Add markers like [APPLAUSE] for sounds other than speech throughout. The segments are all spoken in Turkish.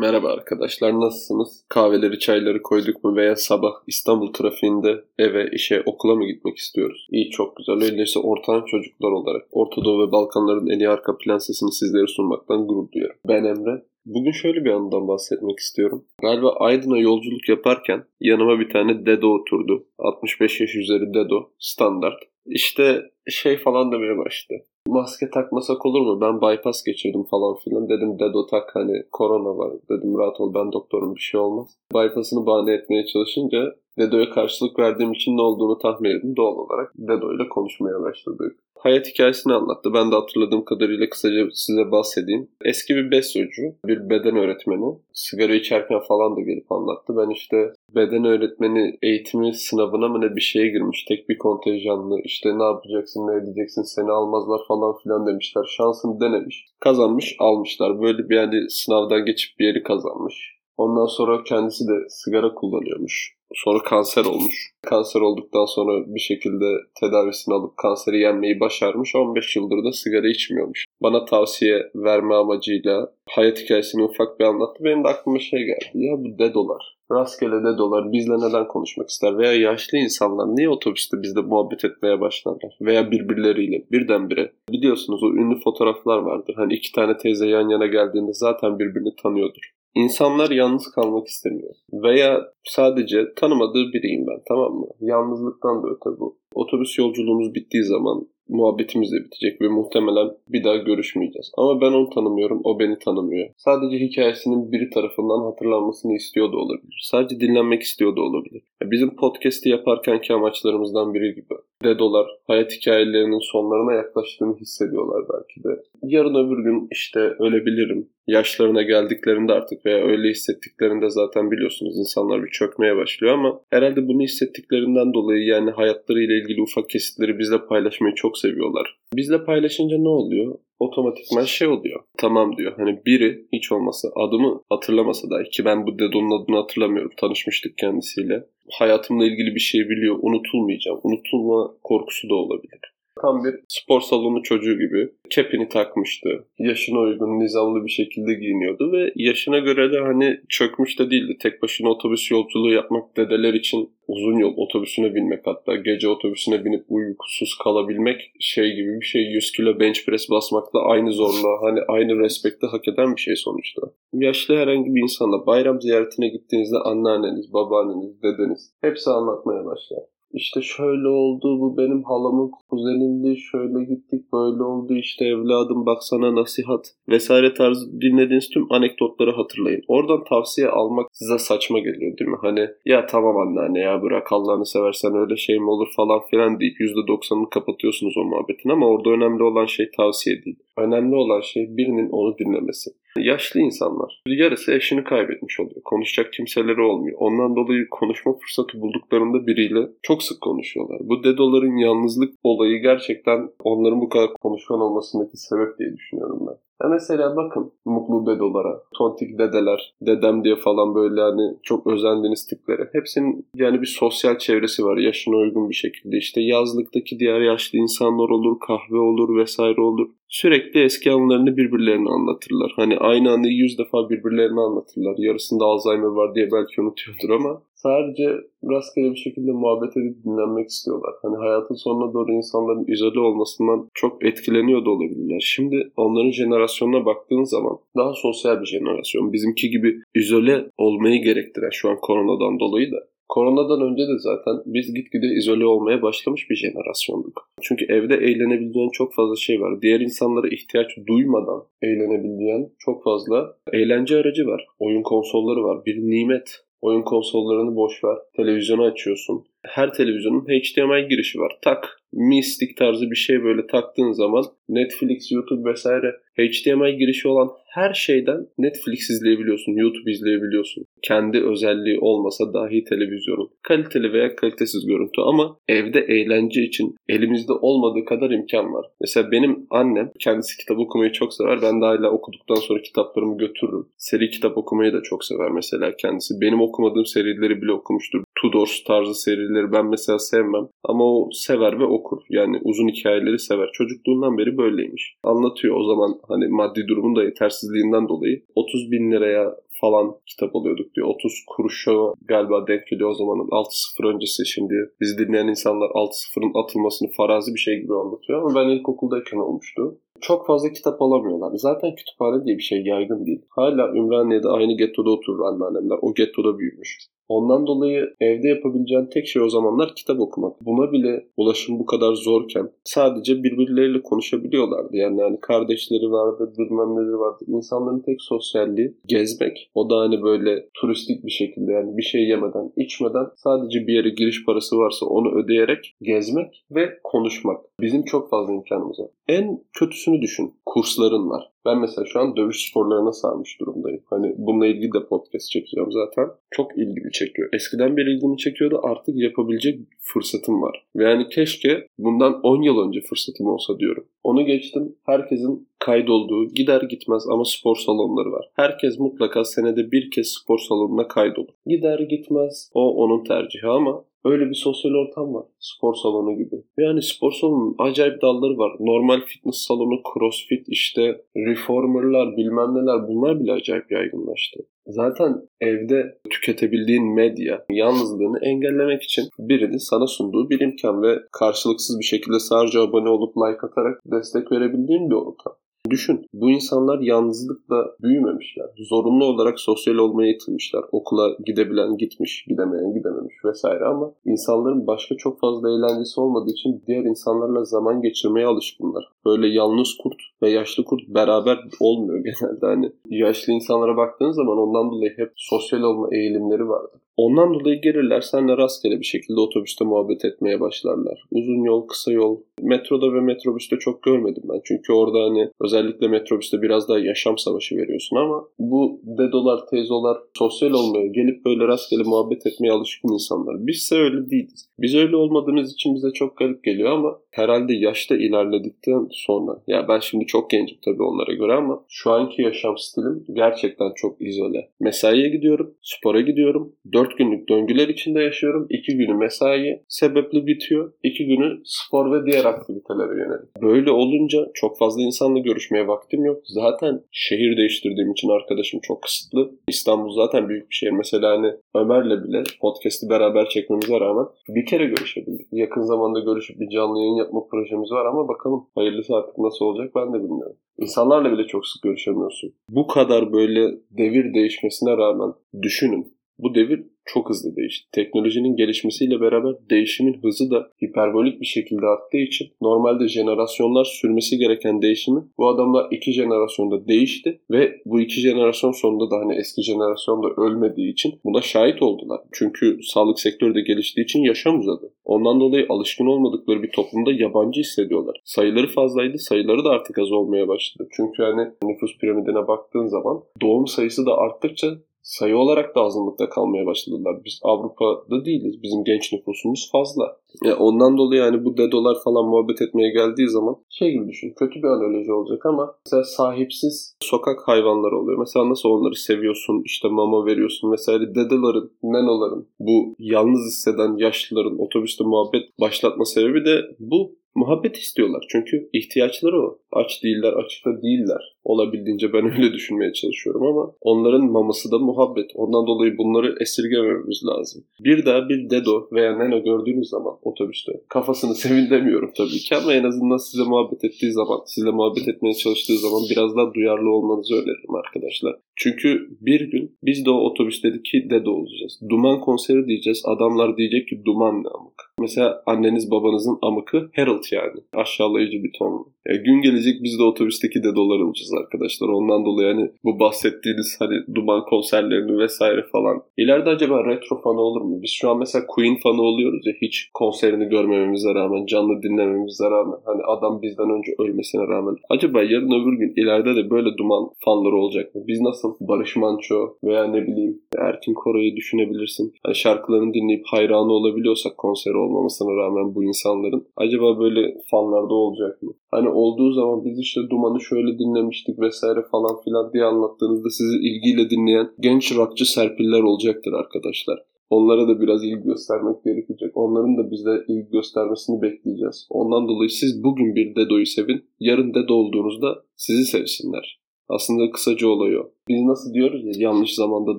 Merhaba arkadaşlar nasılsınız? Kahveleri çayları koyduk mu veya sabah İstanbul trafiğinde eve işe okula mı gitmek istiyoruz? İyi çok güzel öyleyse ortağın çocuklar olarak Orta Doğu ve Balkanların iyi arka plan sesini sizlere sunmaktan gurur duyuyorum. Ben Emre. Bugün şöyle bir andan bahsetmek istiyorum. Galiba Aydın'a yolculuk yaparken yanıma bir tane dedo oturdu. 65 yaş üzeri dedo standart. İşte şey falan demeye başladı maske takmasak olur mu? Ben bypass geçirdim falan filan. Dedim dedo tak hani korona var. Dedim rahat ol ben doktorum bir şey olmaz. Bypass'ını bahane etmeye çalışınca Dedo'ya karşılık verdiğim için ne olduğunu tahmin edin. Doğal olarak Dedo ile konuşmaya başladık. Hayat hikayesini anlattı. Ben de hatırladığım kadarıyla kısaca size bahsedeyim. Eski bir besyocu, bir beden öğretmeni. Sigara içerken falan da gelip anlattı. Ben işte beden öğretmeni eğitimi sınavına mı ne bir şeye girmiş. Tek bir kontenjanlı. İşte ne yapacaksın, ne edeceksin, seni almazlar falan filan demişler. Şansını denemiş. Kazanmış, almışlar. Böyle bir yani sınavdan geçip bir yeri kazanmış. Ondan sonra kendisi de sigara kullanıyormuş. Sonra kanser olmuş. Kanser olduktan sonra bir şekilde tedavisini alıp kanseri yenmeyi başarmış. 15 yıldır da sigara içmiyormuş. Bana tavsiye verme amacıyla hayat hikayesini ufak bir anlattı. Benim de aklıma şey geldi. Ya bu dedolar. Rastgele dedolar bizle neden konuşmak ister? Veya yaşlı insanlar niye otobüste bizle muhabbet etmeye başlarlar? Veya birbirleriyle birdenbire. Biliyorsunuz o ünlü fotoğraflar vardır. Hani iki tane teyze yan yana geldiğinde zaten birbirini tanıyordur. İnsanlar yalnız kalmak istemiyor. Veya sadece tanımadığı biriyim ben tamam mı? Yalnızlıktan da öte bu. Otobüs yolculuğumuz bittiği zaman muhabbetimiz de bitecek ve muhtemelen bir daha görüşmeyeceğiz. Ama ben onu tanımıyorum, o beni tanımıyor. Sadece hikayesinin biri tarafından hatırlanmasını istiyor da olabilir. Sadece dinlenmek istiyor da olabilir. Bizim podcast'i yaparkenki amaçlarımızdan biri gibi. Dedolar hayat hikayelerinin sonlarına yaklaştığını hissediyorlar belki de. Yarın öbür gün işte ölebilirim. Yaşlarına geldiklerinde artık veya öyle hissettiklerinde zaten biliyorsunuz insanlar bir çökmeye başlıyor ama herhalde bunu hissettiklerinden dolayı yani hayatlarıyla ilgili ufak kesitleri bizle paylaşmayı çok seviyorlar. Bizle paylaşınca ne oluyor? Otomatikman şey oluyor. Tamam diyor. Hani biri hiç olmasa adımı hatırlamasa da ki ben bu dedonun adını hatırlamıyorum. Tanışmıştık kendisiyle. Hayatımla ilgili bir şey biliyor. Unutulmayacağım. Unutulma korkusu da olabilir. Tam bir spor salonu çocuğu gibi kepini takmıştı. Yaşına uygun, nizamlı bir şekilde giyiniyordu ve yaşına göre de hani çökmüş de değildi. Tek başına otobüs yolculuğu yapmak dedeler için uzun yol otobüsüne binmek hatta gece otobüsüne binip uykusuz kalabilmek şey gibi bir şey 100 kilo bench press basmakla aynı zorluğa hani aynı respekte hak eden bir şey sonuçta. Yaşlı herhangi bir insanla bayram ziyaretine gittiğinizde anneanneniz, babaanneniz, dedeniz hepsi anlatmaya başlar. İşte şöyle oldu bu benim halamın kuzenimdi şöyle gittik böyle oldu işte evladım baksana nasihat vesaire tarzı dinlediğiniz tüm anekdotları hatırlayın. Oradan tavsiye almak size saçma geliyor değil mi? Hani ya tamam anneanne ya bırak Allah'ını seversen öyle şey mi olur falan filan deyip %90'ını kapatıyorsunuz o muhabbetin ama orada önemli olan şey tavsiye değil. Önemli olan şey birinin onu dinlemesi. Yaşlı insanlar. Yarısı eşini kaybetmiş oluyor. Konuşacak kimseleri olmuyor. Ondan dolayı konuşma fırsatı bulduklarında biriyle çok sık konuşuyorlar. Bu dedoların yalnızlık olayı gerçekten onların bu kadar konuşkan olmasındaki sebep diye düşünüyorum ben. Ya mesela bakın mutlu dedolara, tontik dedeler, dedem diye falan böyle hani çok özendiğiniz tiplere. Hepsinin yani bir sosyal çevresi var yaşına uygun bir şekilde. İşte yazlıktaki diğer yaşlı insanlar olur, kahve olur vesaire olur. Sürekli eski anılarını birbirlerine anlatırlar. Hani aynı anıyı yüz defa birbirlerine anlatırlar. Yarısında Alzheimer var diye belki unutuyordur ama sadece rastgele bir şekilde muhabbet edip dinlenmek istiyorlar. Hani hayatın sonuna doğru insanların izole olmasından çok etkileniyor da olabilirler. Şimdi onların jenerasyonuna baktığın zaman daha sosyal bir jenerasyon. Bizimki gibi izole olmayı gerektiren şu an koronadan dolayı da Koronadan önce de zaten biz gitgide izole olmaya başlamış bir jenerasyonduk. Çünkü evde eğlenebileceğin çok fazla şey var. Diğer insanlara ihtiyaç duymadan eğlenebileceğin çok fazla eğlence aracı var. Oyun konsolları var. Bir nimet. Oyun konsollarını boş ver. Televizyonu açıyorsun. Her televizyonun HDMI girişi var. Tak. Mystic tarzı bir şey böyle taktığın zaman Netflix, YouTube vesaire HDMI girişi olan her şeyden Netflix izleyebiliyorsun, YouTube izleyebiliyorsun. Kendi özelliği olmasa dahi televizyonun. Kaliteli veya kalitesiz görüntü ama evde eğlence için elimizde olmadığı kadar imkan var. Mesela benim annem kendisi kitap okumayı çok sever. Ben de hala okuduktan sonra kitaplarımı götürürüm. Seri kitap okumayı da çok sever mesela kendisi. Benim okumadığım serileri bile okumuştur. Tudors tarzı serileri ben mesela sevmem. Ama o sever ve okur. Yani uzun hikayeleri sever. Çocukluğundan beri böyleymiş. Anlatıyor o zaman hani maddi durumun da yetersizliğinden dolayı 30 bin liraya falan kitap alıyorduk diyor. 30 kuruşa galiba denk geliyor o zamanın 6-0 öncesi şimdi. Bizi dinleyen insanlar 6-0'ın atılmasını farazi bir şey gibi anlatıyor ama ben ilkokuldayken olmuştu. Çok fazla kitap alamıyorlar. Zaten kütüphane diye bir şey yaygın değil. Hala Ümraniye'de aynı gettoda oturur anneannemler. O gettoda büyümüş. Ondan dolayı evde yapabileceğin tek şey o zamanlar kitap okumak. Buna bile ulaşım bu kadar zorken sadece birbirleriyle konuşabiliyorlardı. Yani hani kardeşleri vardı, bilmem neleri vardı. İnsanların tek sosyalliği gezmek. O da hani böyle turistik bir şekilde yani bir şey yemeden, içmeden sadece bir yere giriş parası varsa onu ödeyerek gezmek ve konuşmak. Bizim çok fazla imkanımız var. En kötüsünü düşün. Kursların var. Ben mesela şu an dövüş sporlarına sarmış durumdayım. Hani bununla ilgili de podcast çekeceğim zaten. Çok ilgimi çekiyor. Eskiden beri ilgimi çekiyordu. Artık yapabilecek fırsatım var. Ve yani keşke bundan 10 yıl önce fırsatım olsa diyorum. Onu geçtim. Herkesin kaydolduğu, gider gitmez ama spor salonları var. Herkes mutlaka senede bir kez spor salonuna kaydolur. Gider gitmez o onun tercihi ama Öyle bir sosyal ortam var. Spor salonu gibi. Yani spor salonunun acayip dalları var. Normal fitness salonu, crossfit, işte reformerlar, bilmem neler bunlar bile acayip yaygınlaştı. Zaten evde tüketebildiğin medya yalnızlığını engellemek için birinin sana sunduğu bir imkan ve karşılıksız bir şekilde sadece abone olup like atarak destek verebildiğin bir ortam. Düşün bu insanlar yalnızlıkla büyümemişler. Zorunlu olarak sosyal olmaya itilmişler. Okula gidebilen gitmiş, gidemeyen gidememiş vesaire ama insanların başka çok fazla eğlencesi olmadığı için diğer insanlarla zaman geçirmeye alışkınlar. Böyle yalnız kurt ve yaşlı kurt beraber olmuyor genelde. Hani yaşlı insanlara baktığın zaman ondan dolayı hep sosyal olma eğilimleri vardır. Ondan dolayı gelirler senle rastgele bir şekilde otobüste muhabbet etmeye başlarlar. Uzun yol, kısa yol. Metroda ve metrobüste çok görmedim ben. Çünkü orada hani özellikle metrobüste biraz daha yaşam savaşı veriyorsun ama bu dedolar, teyzolar sosyal olmaya gelip böyle rastgele muhabbet etmeye alışkın insanlar. Bizse öyle değiliz. Biz öyle olmadığımız için bize çok garip geliyor ama herhalde yaşta ilerledikten sonra ya ben şimdi çok gencim tabii onlara göre ama şu anki yaşam stilim gerçekten çok izole. Mesaiye gidiyorum, spora gidiyorum. 4 günlük döngüler içinde yaşıyorum. 2 günü mesai sebepli bitiyor. 2 günü spor ve diğer aktivitelere yönelik. Böyle olunca çok fazla insanla görüşmeye vaktim yok. Zaten şehir değiştirdiğim için arkadaşım çok kısıtlı. İstanbul zaten büyük bir şehir. Mesela hani Ömer'le bile podcast'i beraber çekmemize rağmen bir kere görüşebildik. Yakın zamanda görüşüp bir canlı yayın yapma projemiz var ama bakalım hayırlısı artık nasıl olacak ben de bilmiyorum. İnsanlarla bile çok sık görüşemiyorsun. Bu kadar böyle devir değişmesine rağmen düşünün. Bu devir çok hızlı değişti. Teknolojinin gelişmesiyle beraber değişimin hızı da hiperbolik bir şekilde arttığı için normalde jenerasyonlar sürmesi gereken değişimi bu adamlar iki jenerasyonda değişti ve bu iki jenerasyon sonunda da hani eski jenerasyon da ölmediği için buna şahit oldular. Çünkü sağlık sektörü de geliştiği için yaşam uzadı. Ondan dolayı alışkın olmadıkları bir toplumda yabancı hissediyorlar. Sayıları fazlaydı, sayıları da artık az olmaya başladı. Çünkü hani nüfus piramidine baktığın zaman doğum sayısı da arttıkça sayı olarak da azınlıkta kalmaya başladılar. Biz Avrupa'da değiliz. Bizim genç nüfusumuz fazla. Yani ondan dolayı yani bu dedolar falan muhabbet etmeye geldiği zaman şey gibi düşün. Kötü bir analoji olacak ama mesela sahipsiz sokak hayvanları oluyor. Mesela nasıl onları seviyorsun, işte mama veriyorsun vesaire. Dedeların, nenoların, bu yalnız hisseden yaşlıların otobüste muhabbet başlatma sebebi de bu muhabbet istiyorlar. Çünkü ihtiyaçları o. Aç değiller, açıkta değiller. Olabildiğince ben öyle [LAUGHS] düşünmeye çalışıyorum ama onların maması da muhabbet. Ondan dolayı bunları esirgemememiz lazım. Bir daha bir dedo veya neno gördüğünüz zaman otobüste kafasını [LAUGHS] sevin demiyorum tabii ki ama en azından size muhabbet ettiği zaman, size muhabbet etmeye çalıştığı zaman biraz daha duyarlı olmanızı öneririm arkadaşlar. Çünkü bir gün biz de o otobüsteki dedo olacağız. Duman konseri diyeceğiz. Adamlar diyecek ki duman ne amık. Mesela anneniz babanızın amıkı Harold yani. Aşağılayıcı bir tonlu. Yani gün gelecek biz de otobüsteki dedolar olacağız arkadaşlar. Ondan dolayı hani bu bahsettiğiniz hani duman konserlerini vesaire falan. İleride acaba retro fanı olur mu? Biz şu an mesela Queen fanı oluyoruz ya hiç konserini görmememize rağmen, canlı dinlememize rağmen. Hani adam bizden önce ölmesine rağmen. Acaba yarın öbür gün ileride de böyle duman fanları olacak mı? Biz nasıl Barış Manço veya ne bileyim Erkin Koray'ı düşünebilirsin. Hani şarkılarını dinleyip hayranı olabiliyorsak konseri olmamasına rağmen bu insanların acaba böyle fanlarda olacak mı? Hani olduğu zaman biz işte Duman'ı şöyle dinlemiştik vesaire falan filan diye anlattığınızda sizi ilgiyle dinleyen genç rockçı serpiller olacaktır arkadaşlar. Onlara da biraz ilgi göstermek gerekecek. Onların da bize ilgi göstermesini bekleyeceğiz. Ondan dolayı siz bugün bir Dedo'yu sevin. Yarın Dedo olduğunuzda sizi sevsinler. Aslında kısaca olay o. Biz nasıl diyoruz ya yanlış zamanda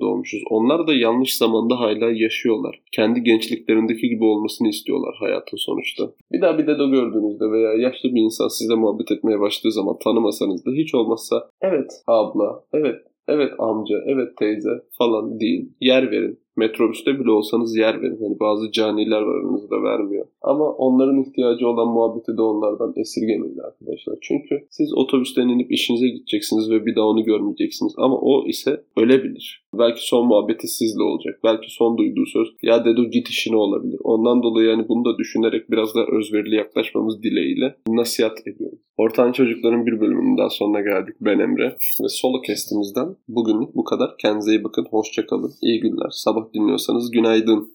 doğmuşuz. Onlar da yanlış zamanda hala yaşıyorlar. Kendi gençliklerindeki gibi olmasını istiyorlar hayatın sonuçta. Bir daha bir dedo gördüğünüzde veya yaşlı bir insan size muhabbet etmeye başladığı zaman tanımasanız da hiç olmazsa evet abla, evet evet amca, evet teyze falan deyin. Yer verin. Metrobüste bile olsanız yer verin. Hani bazı caniler var aranızda vermiyor. Ama onların ihtiyacı olan muhabbeti de onlardan esirgemeyin arkadaşlar. Çünkü siz otobüsten inip işinize gideceksiniz ve bir daha onu görmeyeceksiniz. Ama o ise ölebilir. Belki son muhabbeti sizle olacak. Belki son duyduğu söz ya dedo git işine olabilir. Ondan dolayı yani bunu da düşünerek biraz daha özverili yaklaşmamız dileğiyle nasihat ediyorum. Ortan Çocukların bir bölümünün daha sonuna geldik. Ben Emre ve solo kestimizden bugünlük bu kadar. Kendinize iyi bakın. Hoşçakalın. İyi günler. Sabah dinliyorsanız günaydın.